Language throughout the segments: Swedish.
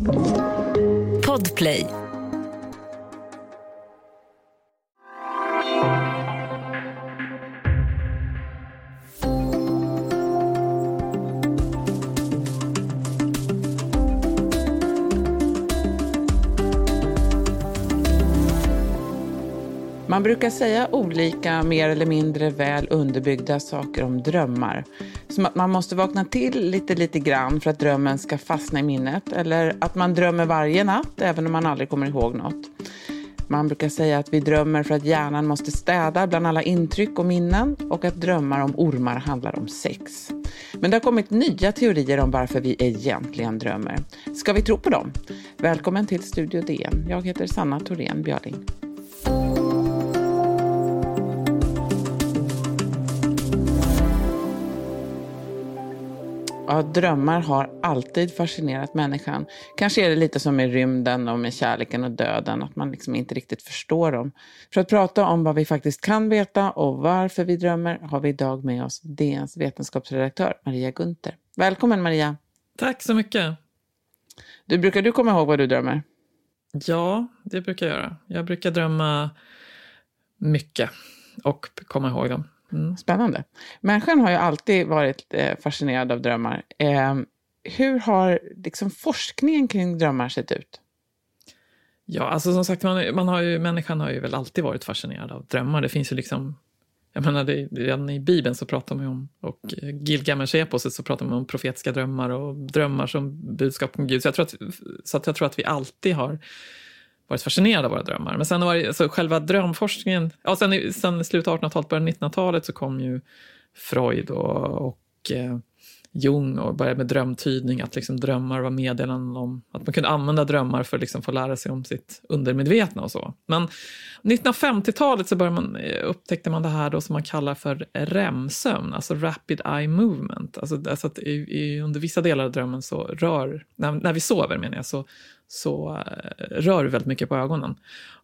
Podplay Man brukar säga olika, mer eller mindre väl underbyggda saker om drömmar. Som att man måste vakna till lite, lite grann för att drömmen ska fastna i minnet. Eller att man drömmer varje natt, även om man aldrig kommer ihåg något. Man brukar säga att vi drömmer för att hjärnan måste städa bland alla intryck och minnen och att drömmar om ormar handlar om sex. Men det har kommit nya teorier om varför vi egentligen drömmer. Ska vi tro på dem? Välkommen till Studio DN. Jag heter Sanna Thorén Björling. Ja, drömmar har alltid fascinerat människan. Kanske är det lite som med rymden och med kärleken och döden, att man liksom inte riktigt förstår dem. För att prata om vad vi faktiskt kan veta och varför vi drömmer har vi idag med oss DNs vetenskapsredaktör Maria Gunther. Välkommen Maria! Tack så mycket! Du, brukar du komma ihåg vad du drömmer? Ja, det brukar jag göra. Jag brukar drömma mycket och komma ihåg dem. Mm. Spännande. Människan har ju alltid varit eh, fascinerad av drömmar. Ehm, hur har liksom, forskningen kring drömmar sett ut? Ja, alltså som sagt, man, man har ju, människan har ju väl alltid varit fascinerad av drömmar. Det finns ju liksom jag menar, det, redan i Bibeln så pratar man ju om, och eh, Gilgamesh-eposet så pratar man om profetiska drömmar och drömmar som budskap från Gud. Så jag tror att, så att, jag tror att vi alltid har varit fascinerad av våra drömmar. Men sen var det, alltså själva drömforskningen, ja, sen, sen slutet av 1800-talet, början av 1900-talet så kom ju Freud och, och eh, Jung och började med drömtydning, att liksom drömmar var meddelanden om att man kunde använda drömmar för att liksom få lära sig om sitt undermedvetna och så. Men 1950-talet så började man, eh, upptäckte man det här då som man kallar för REM-sömn, alltså Rapid Eye Movement. Alltså, alltså att i, i, under vissa delar av drömmen så rör, när, när vi sover menar jag, så, så uh, rör vi väldigt mycket på ögonen.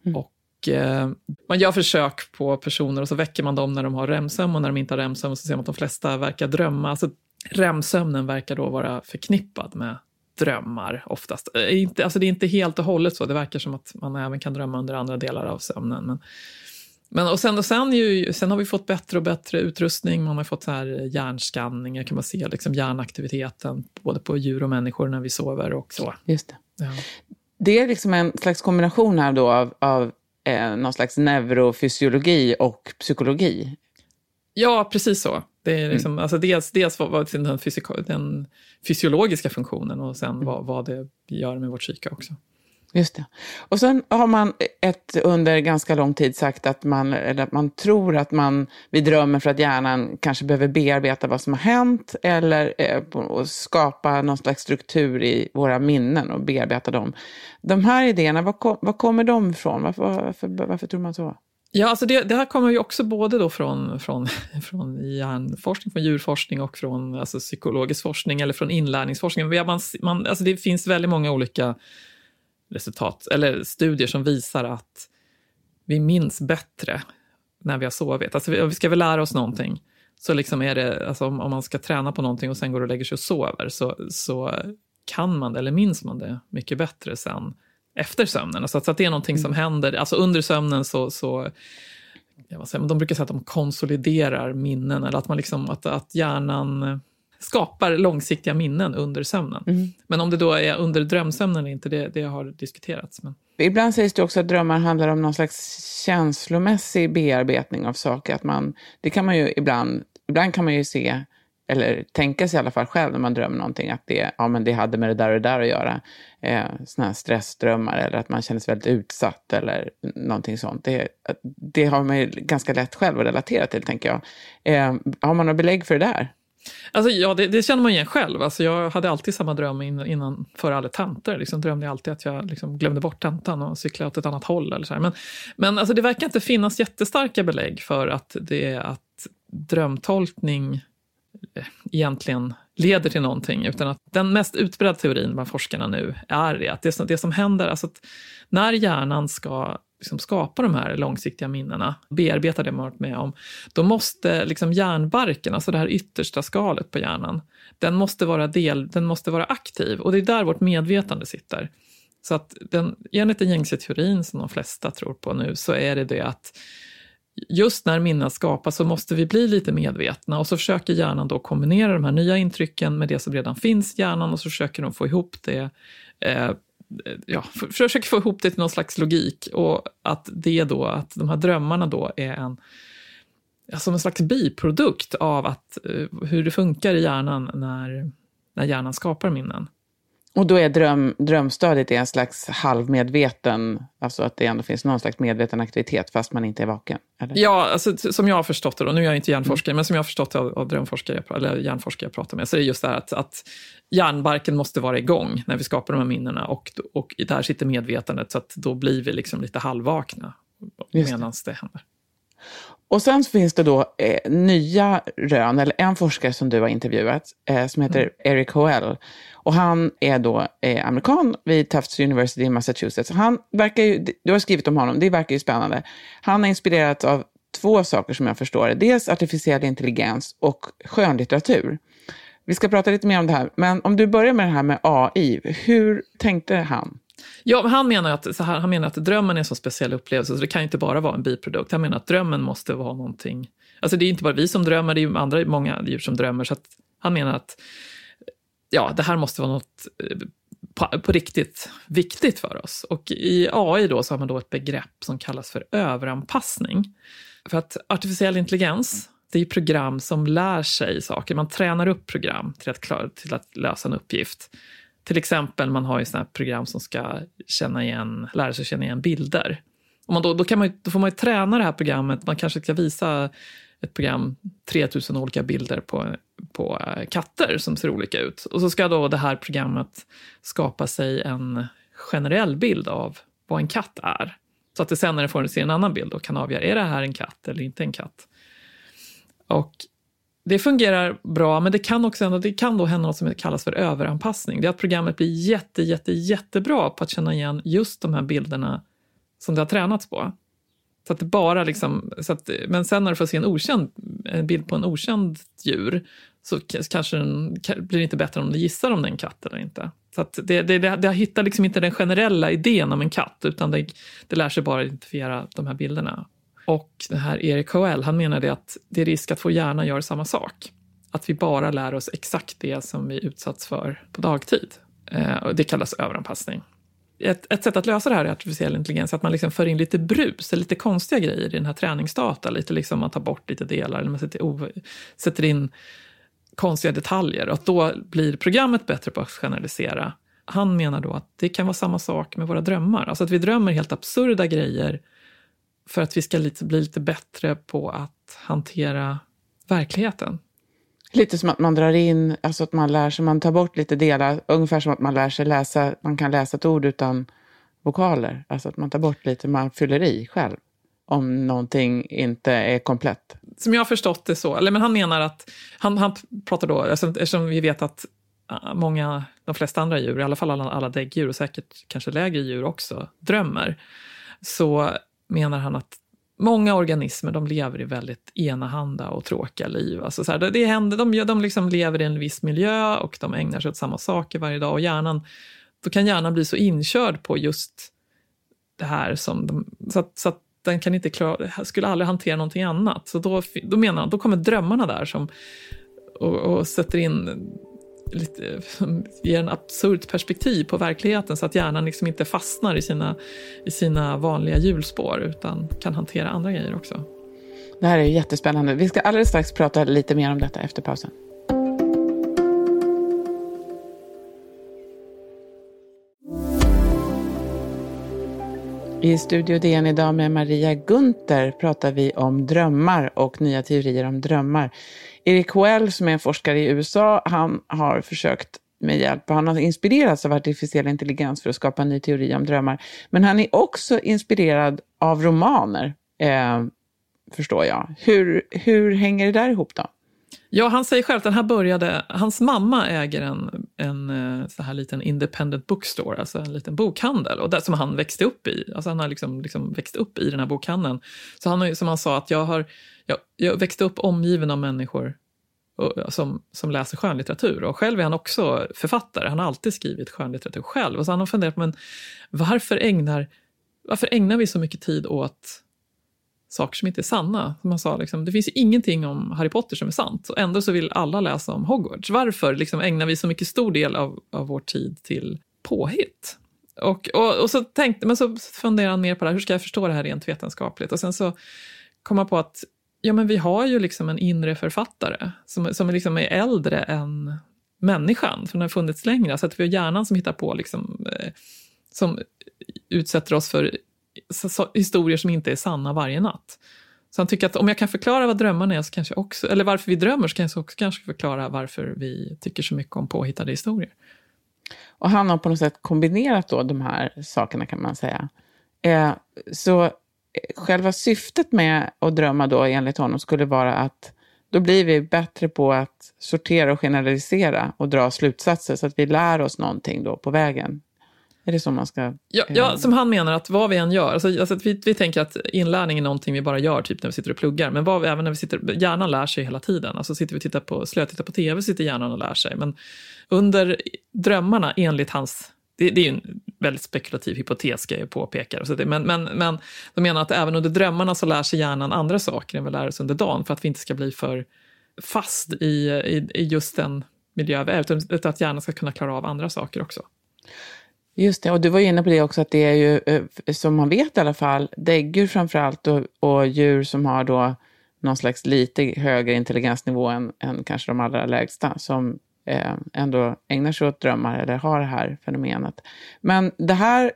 Mm. Och eh, man gör försök på personer och så väcker man dem när de har REM-sömn och när de inte har REM-sömn så ser man att de flesta verkar drömma. Alltså REM-sömnen verkar då vara förknippad med drömmar oftast. Eh, inte, alltså det är inte helt och hållet så, det verkar som att man även kan drömma under andra delar av sömnen. Men, men och sen, och sen, ju, sen har vi fått bättre och bättre utrustning, man har fått så här hjärnskanningar, kan man se liksom hjärnaktiviteten både på djur och människor när vi sover och så. Just det. Ja. Det är liksom en slags kombination här då av, av eh, någon slags neurofysiologi och psykologi. Ja, precis så. Det är liksom, mm. alltså dels, dels vad, vad den, fysika, den fysiologiska funktionen och sen mm. vad, vad det gör med vårt psyke också. Just det. Och sen har man ett, under ganska lång tid sagt att man, eller att man tror att man vi drömmer för att hjärnan kanske behöver bearbeta vad som har hänt eller eh, skapa någon slags struktur i våra minnen och bearbeta dem. De här idéerna, var, kom, var kommer de ifrån? Varför, varför, varför tror man så? Ja, alltså det, det, här kommer ju också både då från, från, från hjärnforskning, från djurforskning och från alltså psykologisk forskning eller från inlärningsforskning. Man, man, alltså det finns väldigt många olika resultat, eller studier som visar att vi minns bättre när vi har sovit. Alltså vi, ska vi lära oss någonting, så liksom är det, alltså om, om, man ska träna på någonting och sen går och lägger sig och sover, så, så kan man det, eller minns man det mycket bättre sen efter sömnen. Alltså att, att det är någonting som mm. händer, alltså under sömnen så, så ja, säger, de brukar säga att de konsoliderar minnen, eller att, man liksom, att, att hjärnan skapar långsiktiga minnen under sömnen. Mm. Men om det då är under drömsömnen eller inte, det, det har diskuterats. Men... Ibland sägs det också att drömmar handlar om någon slags känslomässig bearbetning av saker. Att man, det kan man ju ibland, ibland kan man ju se eller tänka sig i alla fall själv när man drömmer någonting, att det, ja, men det hade med det där och det där att göra. Eh, såna här stressdrömmar eller att man känner sig väldigt utsatt eller någonting sånt. Det, det har man ju ganska lätt själv att relatera till, tänker jag. Eh, har man några belägg för det där? Alltså, ja, det, det, känner man igen själv. Alltså, jag hade alltid samma dröm innan, innan för alla tentor. Liksom, drömde jag alltid att jag liksom, glömde bort tentan och cyklade åt ett annat håll. Eller så här. Men, men alltså, det verkar inte finnas jättestarka belägg för att, det, att drömtolkning Eh, egentligen leder till någonting, utan att den mest utbredda teorin bland forskarna nu är det att det som, det som händer, alltså att när hjärnan ska liksom skapa de här långsiktiga minnena, bearbeta det man varit med om, då måste liksom hjärnbarken, alltså det här yttersta skalet på hjärnan, den måste vara, del, den måste vara aktiv och det är där vårt medvetande sitter. Så att den, enligt den gängse teorin som de flesta tror på nu så är det det att just när minnen skapas så måste vi bli lite medvetna och så försöker hjärnan då kombinera de här nya intrycken med det som redan finns i hjärnan och så försöker de få ihop det eh, ja, försöker få ihop det till någon slags logik och att det då, att de här drömmarna då är en, som en slags biprodukt av att, eh, hur det funkar i hjärnan när, när hjärnan skapar minnen. Och då är dröm, drömstadiet en slags halvmedveten, alltså att det ändå finns någon slags medveten aktivitet fast man inte är vaken? Eller? Ja, alltså, som jag har förstått det, då, nu är jag inte hjärnforskare, mm. men som jag har förstått det av, av drömforskare, eller hjärnforskare jag pratar med, så är det just det här att, att hjärnbarken måste vara igång när vi skapar de här minnena och, och där sitter medvetandet, så att då blir vi liksom lite halvvakna medan det händer. Och sen finns det då eh, nya rön, eller en forskare som du har intervjuat, eh, som heter mm. Eric Hoell. Och han är då eh, amerikan vid Tufts University i Massachusetts. Han verkar ju, du har skrivit om honom, det verkar ju spännande. Han har inspirerats av två saker som jag förstår det. Dels artificiell intelligens och skönlitteratur. Vi ska prata lite mer om det här, men om du börjar med det här med AI, hur tänkte han? Ja, han menar, att, så här, han menar att drömmen är en så speciell upplevelse, så det kan inte bara vara en biprodukt. Han menar att drömmen måste vara någonting... Alltså det är inte bara vi som drömmer, det är andra, många djur som drömmer. Så han menar att ja, det här måste vara något eh, på, på, riktigt viktigt för oss. Och i AI då så har man då ett begrepp som kallas för överanpassning. För att artificiell intelligens, det är program som lär sig saker. Man tränar upp program till att, klara, till att lösa en uppgift. Till exempel, man har ju sådana program som ska känna igen, lära sig känna igen bilder. Och man då, då, kan man, då får man ju träna det här programmet. Man kanske ska visa ett program 3000 olika bilder på, på eh, katter som ser olika ut. Och så ska då det här programmet skapa sig en generell bild av vad en katt är. Så att det sen när det får se en annan bild och kan avgöra, är det här en katt eller inte en katt? Och det fungerar bra, men det kan också hända, det kan då hända något som kallas för överanpassning. Det är att programmet blir jätte, jätte, jättebra på att känna igen just de här bilderna som det har tränats på. Så att det bara liksom, så att, men sen när du får se en, okänd, en bild på en okänd djur så kanske den, blir det inte bättre om du gissar om det är en katt eller inte. Så att det, det, det, det hittar liksom inte den generella idén om en katt utan det, det lär sig bara identifiera de här bilderna. Och det här Erik Coel han menade att det är risk att vår hjärna gör samma sak. Att vi bara lär oss exakt det som vi utsatts för på dagtid. Eh, det kallas överanpassning ett, ett sätt att lösa det här är artificiell intelligens, att man liksom för in lite brus, lite konstiga grejer i den här träningsdata. Lite liksom man tar bort lite delar, eller man sätter, sätter in konstiga detaljer. Och att då blir programmet bättre på att generalisera. Han menar då att det kan vara samma sak med våra drömmar. Alltså att vi drömmer helt absurda grejer för att vi ska lite, bli lite bättre på att hantera verkligheten. Lite som att man drar in, alltså att man lär sig, man tar bort lite delar, ungefär som att man lär sig läsa, man kan läsa ett ord utan vokaler. Alltså att man tar bort lite, man fyller i själv om någonting inte är komplett. Som jag har förstått det så, eller men han menar att, han, han pratar då, alltså, eftersom vi vet att äh, många, de flesta andra djur, i alla fall alla, alla däggdjur och säkert kanske lägre djur också, drömmer, så menar han att många organismer de lever i väldigt enahanda och tråkiga liv. Alltså så här, det händer, de, de liksom lever i en viss miljö och de ägnar sig åt samma saker varje dag. Och hjärnan, då kan hjärnan bli så inkörd på just det här som de, så, att, så att den kan inte klara, skulle aldrig hantera någonting annat. Så då, då menar han, då kommer drömmarna där som, och, och sätter in lite, ger en absurt perspektiv på verkligheten så att hjärnan liksom inte fastnar i sina, i sina vanliga hjulspår utan kan hantera andra grejer också. Det här är jättespännande. Vi ska alldeles strax prata lite mer om detta efter pausen. I Studio DN idag med Maria Gunther pratar vi om drömmar och nya teorier om drömmar. Erik Hoell som är en forskare i USA, han har försökt med hjälp, han har inspirerats av artificiell intelligens för att skapa en ny teori om drömmar. Men han är också inspirerad av romaner, eh, förstår jag. Hur, hur hänger det där ihop då? Ja, han säger själv att den här började, hans mamma äger en, en eh, så här liten independent bookstore, alltså en liten bokhandel, och där, som han växte upp i. Alltså han har liksom, liksom växt upp i den här bokhandeln. Så han har, som han sa, att jag har jag, jag växte upp omgiven av människor och, som, som läser skönlitteratur. Och själv är han också författare, han har alltid skrivit skönlitteratur själv. Och så han har funderat, men varför ägnar, varför ägnar vi så mycket tid åt saker som inte är sanna. Som han sa, liksom, det finns ingenting om Harry Potter som är sant och ändå så vill alla läsa om Hogwarts. Varför liksom, ägnar vi så mycket stor del av, av vår tid till påhitt? Och, och, och så tänkte, men så funderade han mer på det här, hur ska jag förstå det här rent vetenskapligt? Och sen så kom han på att ja, men vi har ju liksom en inre författare som, som liksom är äldre än människan, för den har funnits längre. Så att vi har hjärnan som hittar på, liksom, eh, som utsätter oss för historier som inte är sanna varje natt. Så han tycker att om jag kan förklara vad drömmarna är, så kanske också, eller varför vi drömmer, så kan jag också kanske förklara varför vi tycker så mycket om påhittade historier. Och han har på något sätt kombinerat då de här sakerna kan man säga. Eh, så själva syftet med att drömma då enligt honom skulle vara att då blir vi bättre på att sortera och generalisera och dra slutsatser så att vi lär oss någonting då på vägen. Är det så man ska... Ja, ja eh, som han menar att vad vi än gör, alltså, alltså vi, vi tänker att inlärning är någonting vi bara gör typ när vi sitter och pluggar, men vad vi, även när vi sitter, hjärnan lär sig hela tiden. Alltså sitter vi och tittar på, slötittar på tv sitter hjärnan och lär sig. Men under drömmarna, enligt hans det, det, är en väldigt spekulativ hypotes, ska jag påpeka. Så det, men, men, men de menar att även under drömmarna så lär sig hjärnan andra saker än vi lär oss under dagen, för att vi inte ska bli för fast i, i, i just den miljö vi är, utan, utan att hjärnan ska kunna klara av andra saker också. Just det, och du var inne på det också att det är ju, eh, som man vet i alla fall, däggdjur framför allt och, och djur som har då någon slags lite högre intelligensnivå än, än kanske de allra lägsta, som eh, ändå ägnar sig åt drömmar eller har det här fenomenet. Men det här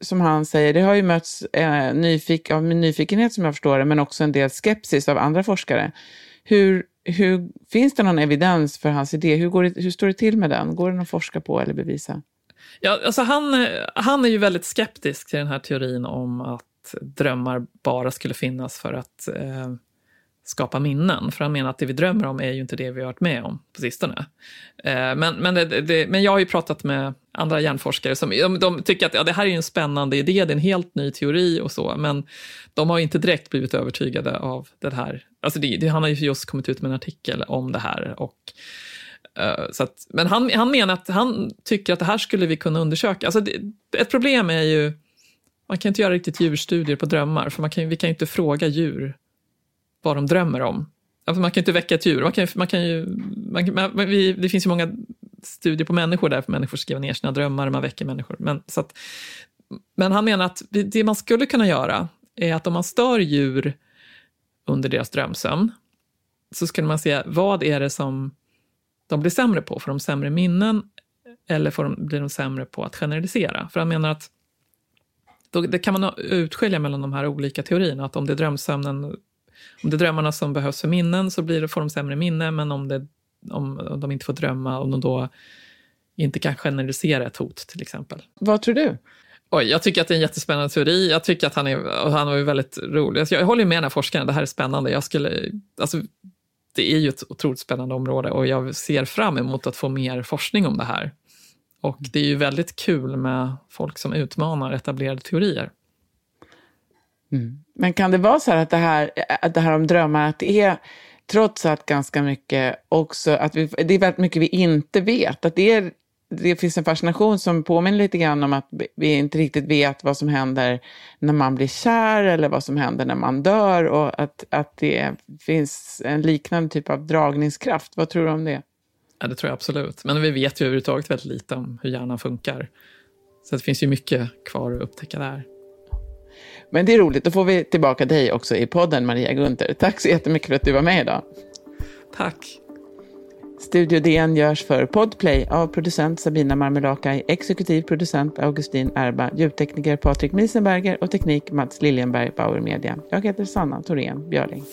som han säger, det har ju mötts eh, nyfik av nyfikenhet som jag förstår det, men också en del skepsis av andra forskare. Hur, hur, finns det någon evidens för hans idé? Hur, går det, hur står det till med den? Går den att forska på eller bevisa? Ja, alltså han, han är ju väldigt skeptisk till den här teorin om att drömmar bara skulle finnas för att eh, skapa minnen. För han menar att det vi drömmer om är ju inte det vi har varit med om på sistone. Eh, men, men, det, det, men jag har ju pratat med andra hjärnforskare som de, de, tycker att ja, det här är en spännande idé, det är en helt ny teori och så, men de har inte direkt blivit övertygade av det här. Alltså det, det, han har ju just kommit ut med en artikel om det här och Uh, så att, men han, han menar att han tycker att det här skulle vi kunna undersöka. Alltså det, ett problem är ju, man kan inte göra riktigt djurstudier på drömmar, för man kan, vi kan ju inte fråga djur vad de drömmer om. Alltså man kan ju inte väcka ett djur. Man kan, man kan ju, man, man, vi, det finns ju många studier på människor där, för människor skriver ner sina drömmar, man väcker människor. Men, så att, men han menar att det man skulle kunna göra är att om man stör djur under deras drömsömn, så skulle man se vad är det som de blir sämre på? Får de sämre minnen eller får de, blir de sämre på att generalisera? För han menar att då, det kan man utskilja mellan de här olika teorierna. Att om det är drömsömnen, om det är drömmarna som behövs för minnen så blir det, får de sämre minne, men om, det, om, om de inte får drömma, om de då inte kan generalisera ett hot till exempel. Vad tror du? Oj, jag tycker att det är en jättespännande teori. Jag tycker att han är, han var väldigt rolig. Jag håller med den här forskaren, det här är spännande. Jag skulle, alltså, det är ju ett otroligt spännande område och jag ser fram emot att få mer forskning om det här. Och det är ju väldigt kul med folk som utmanar etablerade teorier. Mm. Men kan det vara så här att det här, att det här om drömmar, att det är trots allt ganska mycket också, att vi, det är väldigt mycket vi inte vet, att det är det finns en fascination som påminner lite grann om att vi inte riktigt vet vad som händer när man blir kär eller vad som händer när man dör och att, att det finns en liknande typ av dragningskraft. Vad tror du om det? Ja, det tror jag absolut. Men vi vet ju överhuvudtaget väldigt lite om hur hjärnan funkar. Så det finns ju mycket kvar att upptäcka där. Men det är roligt, då får vi tillbaka dig också i podden, Maria Gunther. Tack så jättemycket för att du var med idag. Tack. Studio DN görs för Podplay av producent Sabina Marmelakai, exekutiv producent Augustin Erba, ljudtekniker Patrik Miesenberger och teknik Mats Liljenberg, Bauer Media. Jag heter Sanna Thorén Björling.